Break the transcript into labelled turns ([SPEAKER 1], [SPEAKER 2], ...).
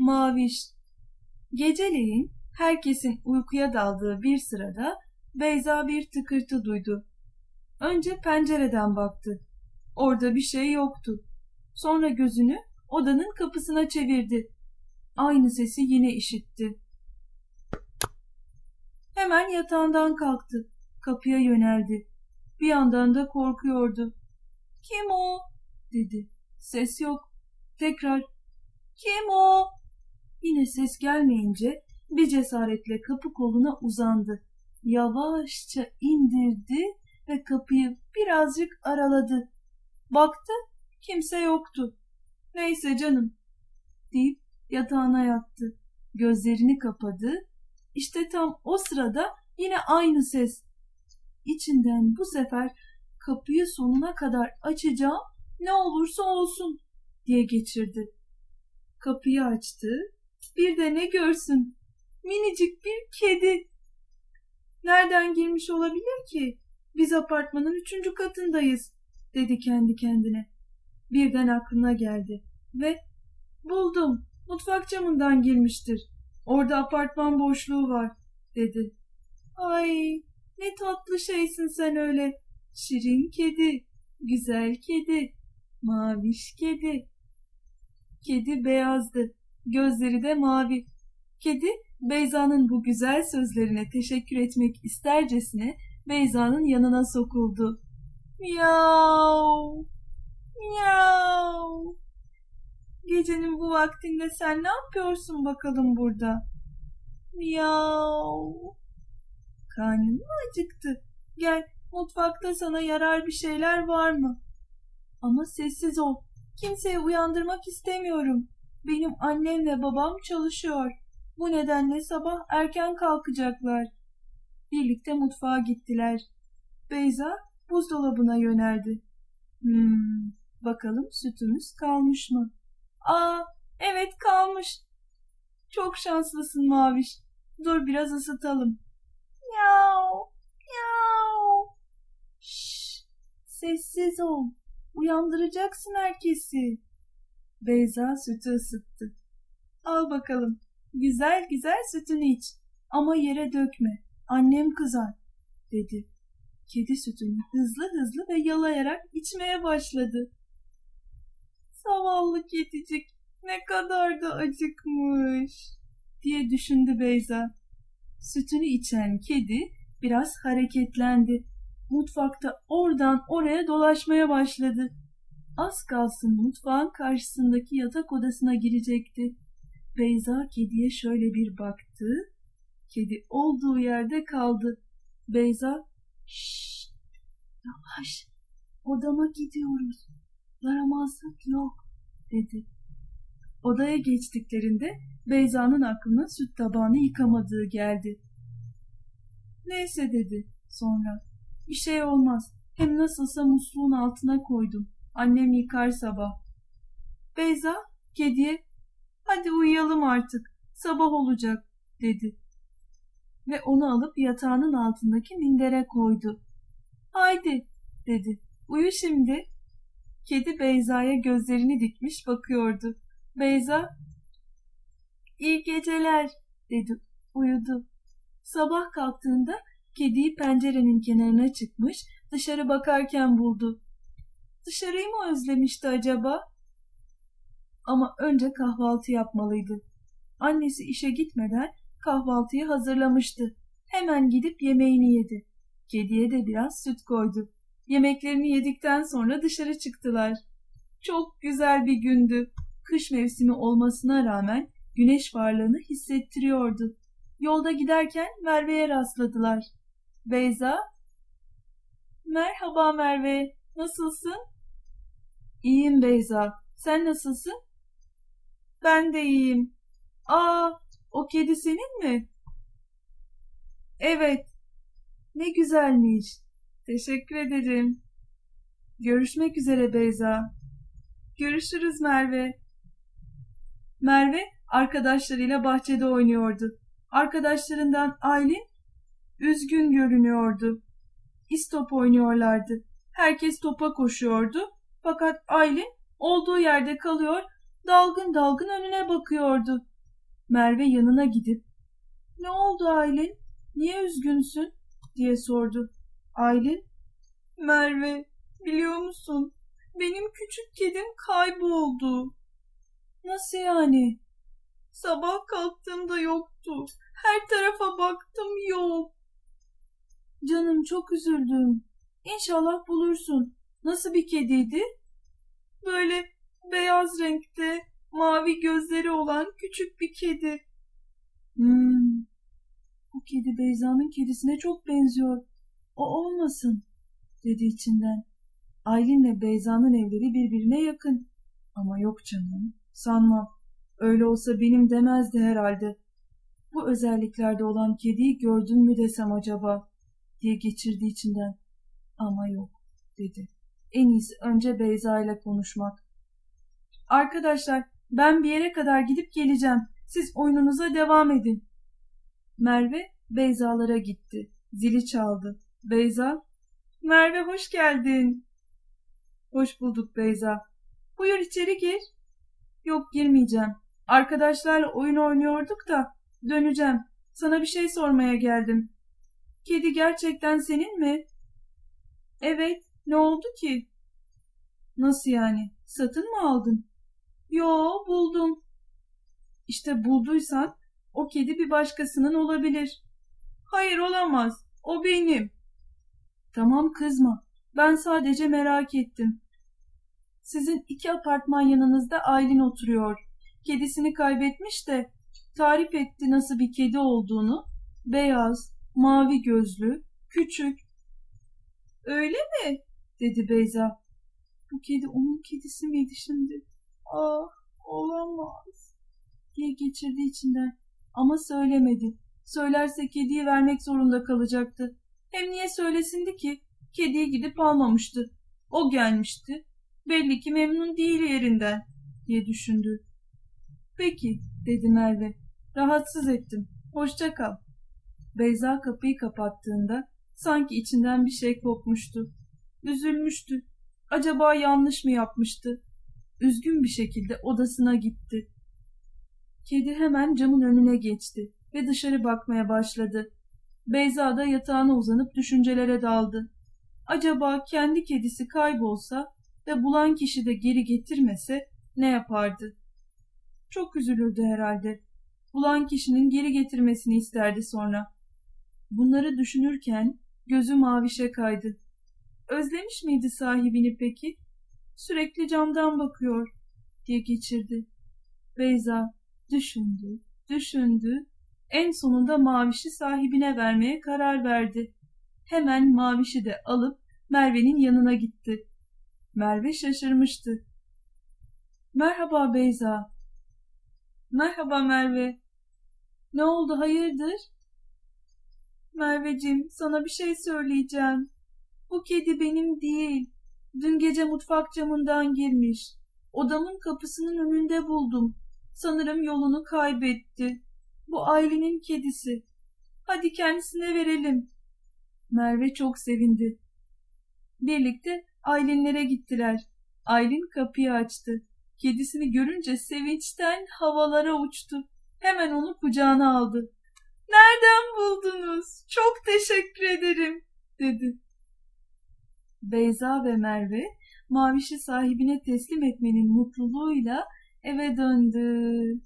[SPEAKER 1] Maviş. Geceleyin herkesin uykuya daldığı bir sırada Beyza bir tıkırtı duydu. Önce pencereden baktı. Orada bir şey yoktu. Sonra gözünü odanın kapısına çevirdi. Aynı sesi yine işitti. Hemen yatağından kalktı. Kapıya yöneldi. Bir yandan da korkuyordu. Kim o? dedi. Ses yok. Tekrar. Kim o? Yine ses gelmeyince bir cesaretle kapı koluna uzandı. Yavaşça indirdi ve kapıyı birazcık araladı. Baktı, kimse yoktu. Neyse canım, deyip yatağına yattı. Gözlerini kapadı. İşte tam o sırada yine aynı ses. İçinden bu sefer kapıyı sonuna kadar açacağım ne olursa olsun diye geçirdi. Kapıyı açtı. Bir de ne görsün? Minicik bir kedi. Nereden girmiş olabilir ki? Biz apartmanın üçüncü katındayız, dedi kendi kendine. Birden aklına geldi ve buldum, mutfak camından girmiştir. Orada apartman boşluğu var, dedi. Ay, ne tatlı şeysin sen öyle. Şirin kedi, güzel kedi, maviş kedi. Kedi beyazdı, gözleri de mavi. Kedi Beyza'nın bu güzel sözlerine teşekkür etmek istercesine Beyza'nın yanına sokuldu. Miyav! Miyav! Gecenin bu vaktinde sen ne yapıyorsun bakalım burada? Miyav! Karnın mı acıktı? Gel mutfakta sana yarar bir şeyler var mı? Ama sessiz ol. Kimseyi uyandırmak istemiyorum. Benim annem ve babam çalışıyor. Bu nedenle sabah erken kalkacaklar. Birlikte mutfağa gittiler. Beyza buzdolabına yöneldi. Hmm, bakalım sütümüz kalmış mı? Aa, evet kalmış. Çok şanslısın Maviş. Dur biraz ısıtalım. Yav, yav. Şşş, sessiz ol. Uyandıracaksın herkesi. Beyza sütü ısıttı. Al bakalım. Güzel güzel sütünü iç. Ama yere dökme. Annem kızar, dedi. Kedi sütünü hızlı hızlı ve yalayarak içmeye başladı. Zavallı kedicik ne kadar da acıkmış, diye düşündü Beyza. Sütünü içen kedi biraz hareketlendi. Mutfakta oradan oraya dolaşmaya başladı. Az kalsın mutfağın karşısındaki yatak odasına girecekti. Beyza kediye şöyle bir baktı. Kedi olduğu yerde kaldı. Beyza, şşş, yavaş, odama gidiyoruz. Yaramazlık yok, dedi. Odaya geçtiklerinde Beyza'nın aklına süt tabağını yıkamadığı geldi. Neyse dedi sonra. Bir şey olmaz. Hem nasılsa musluğun altına koydum. Annem yıkar sabah. Beyza kediye hadi uyuyalım artık sabah olacak dedi. Ve onu alıp yatağının altındaki mindere koydu. Haydi dedi. Uyu şimdi. Kedi Beyza'ya gözlerini dikmiş bakıyordu. Beyza iyi geceler dedi. Uyudu. Sabah kalktığında kediyi pencerenin kenarına çıkmış dışarı bakarken buldu. Dışarıyı mı özlemişti acaba? Ama önce kahvaltı yapmalıydı. Annesi işe gitmeden kahvaltıyı hazırlamıştı. Hemen gidip yemeğini yedi. Kediye de biraz süt koydu. Yemeklerini yedikten sonra dışarı çıktılar. Çok güzel bir gündü. Kış mevsimi olmasına rağmen güneş varlığını hissettiriyordu. Yolda giderken Merve'ye rastladılar. Beyza, Merhaba Merve, nasılsın? İyiyim Beyza, sen nasılsın? Ben de iyiyim. Aa, o kedi senin mi? Evet. Ne güzelmiş. Teşekkür ederim. Görüşmek üzere Beyza. Görüşürüz Merve. Merve arkadaşlarıyla bahçede oynuyordu. Arkadaşlarından Aylin üzgün görünüyordu. İstop oynuyorlardı. Herkes topa koşuyordu. Fakat Aylin olduğu yerde kalıyor, dalgın dalgın önüne bakıyordu. Merve yanına gidip ''Ne oldu Aylin? Niye üzgünsün?'' diye sordu. Aylin ''Merve biliyor musun? Benim küçük kedim kayboldu.'' ''Nasıl yani?'' Sabah kalktığımda yoktu. Her tarafa baktım yok. Canım çok üzüldüm. İnşallah bulursun. Nasıl bir kediydi? Böyle beyaz renkte, mavi gözleri olan küçük bir kedi. Hmm. Bu kedi Beyza'nın kedisine çok benziyor. O olmasın, dedi içinden. Aylin'le Beyza'nın evleri birbirine yakın. Ama yok canım, sanmam. Öyle olsa benim demezdi herhalde. Bu özelliklerde olan kediyi gördün mü desem acaba diye geçirdi içinden. Ama yok dedi. En iyisi önce Beyza ile konuşmak. Arkadaşlar ben bir yere kadar gidip geleceğim. Siz oyununuza devam edin. Merve Beyzalara gitti. Zili çaldı. Beyza, Merve hoş geldin. Hoş bulduk Beyza. Buyur içeri gir. Yok girmeyeceğim. Arkadaşlarla oyun oynuyorduk da döneceğim. Sana bir şey sormaya geldim. Kedi gerçekten senin mi? Evet. Ne oldu ki? Nasıl yani? Satın mı aldın? Yo buldum. İşte bulduysan o kedi bir başkasının olabilir. Hayır olamaz. O benim. Tamam kızma. Ben sadece merak ettim. Sizin iki apartman yanınızda Aylin oturuyor kedisini kaybetmiş de tarif etti nasıl bir kedi olduğunu. Beyaz, mavi gözlü, küçük. Öyle mi? Dedi Beyza. Bu kedi onun kedisi miydi şimdi? Ah olamaz diye geçirdi içinden. Ama söylemedi. Söylerse kediyi vermek zorunda kalacaktı. Hem niye söylesindi ki? Kediyi gidip almamıştı. O gelmişti. Belli ki memnun değil yerinden diye düşündü. Peki dedi Merve. Rahatsız ettim. Hoşça kal. Beyza kapıyı kapattığında sanki içinden bir şey kopmuştu. Üzülmüştü. Acaba yanlış mı yapmıştı? Üzgün bir şekilde odasına gitti. Kedi hemen camın önüne geçti ve dışarı bakmaya başladı. Beyza da yatağına uzanıp düşüncelere daldı. Acaba kendi kedisi kaybolsa ve bulan kişi de geri getirmese ne yapardı? Çok üzülürdü herhalde. Bulan kişinin geri getirmesini isterdi sonra. Bunları düşünürken gözü mavişe kaydı. Özlemiş miydi sahibini peki? Sürekli camdan bakıyor diye geçirdi. Beyza düşündü, düşündü. En sonunda mavişi sahibine vermeye karar verdi. Hemen mavişi de alıp Merve'nin yanına gitti. Merve şaşırmıştı. Merhaba Beyza, Merhaba Merve. Ne oldu hayırdır? Merveciğim sana bir şey söyleyeceğim. Bu kedi benim değil. Dün gece mutfak camından girmiş. Odamın kapısının önünde buldum. Sanırım yolunu kaybetti. Bu Aylin'in kedisi. Hadi kendisine verelim. Merve çok sevindi. Birlikte Aylinlere gittiler. Aylin kapıyı açtı. Kedisini görünce sevinçten havalara uçtu. Hemen onu kucağına aldı. Nereden buldunuz? Çok teşekkür ederim, dedi. Beyza ve Merve mavişi sahibine teslim etmenin mutluluğuyla eve döndü.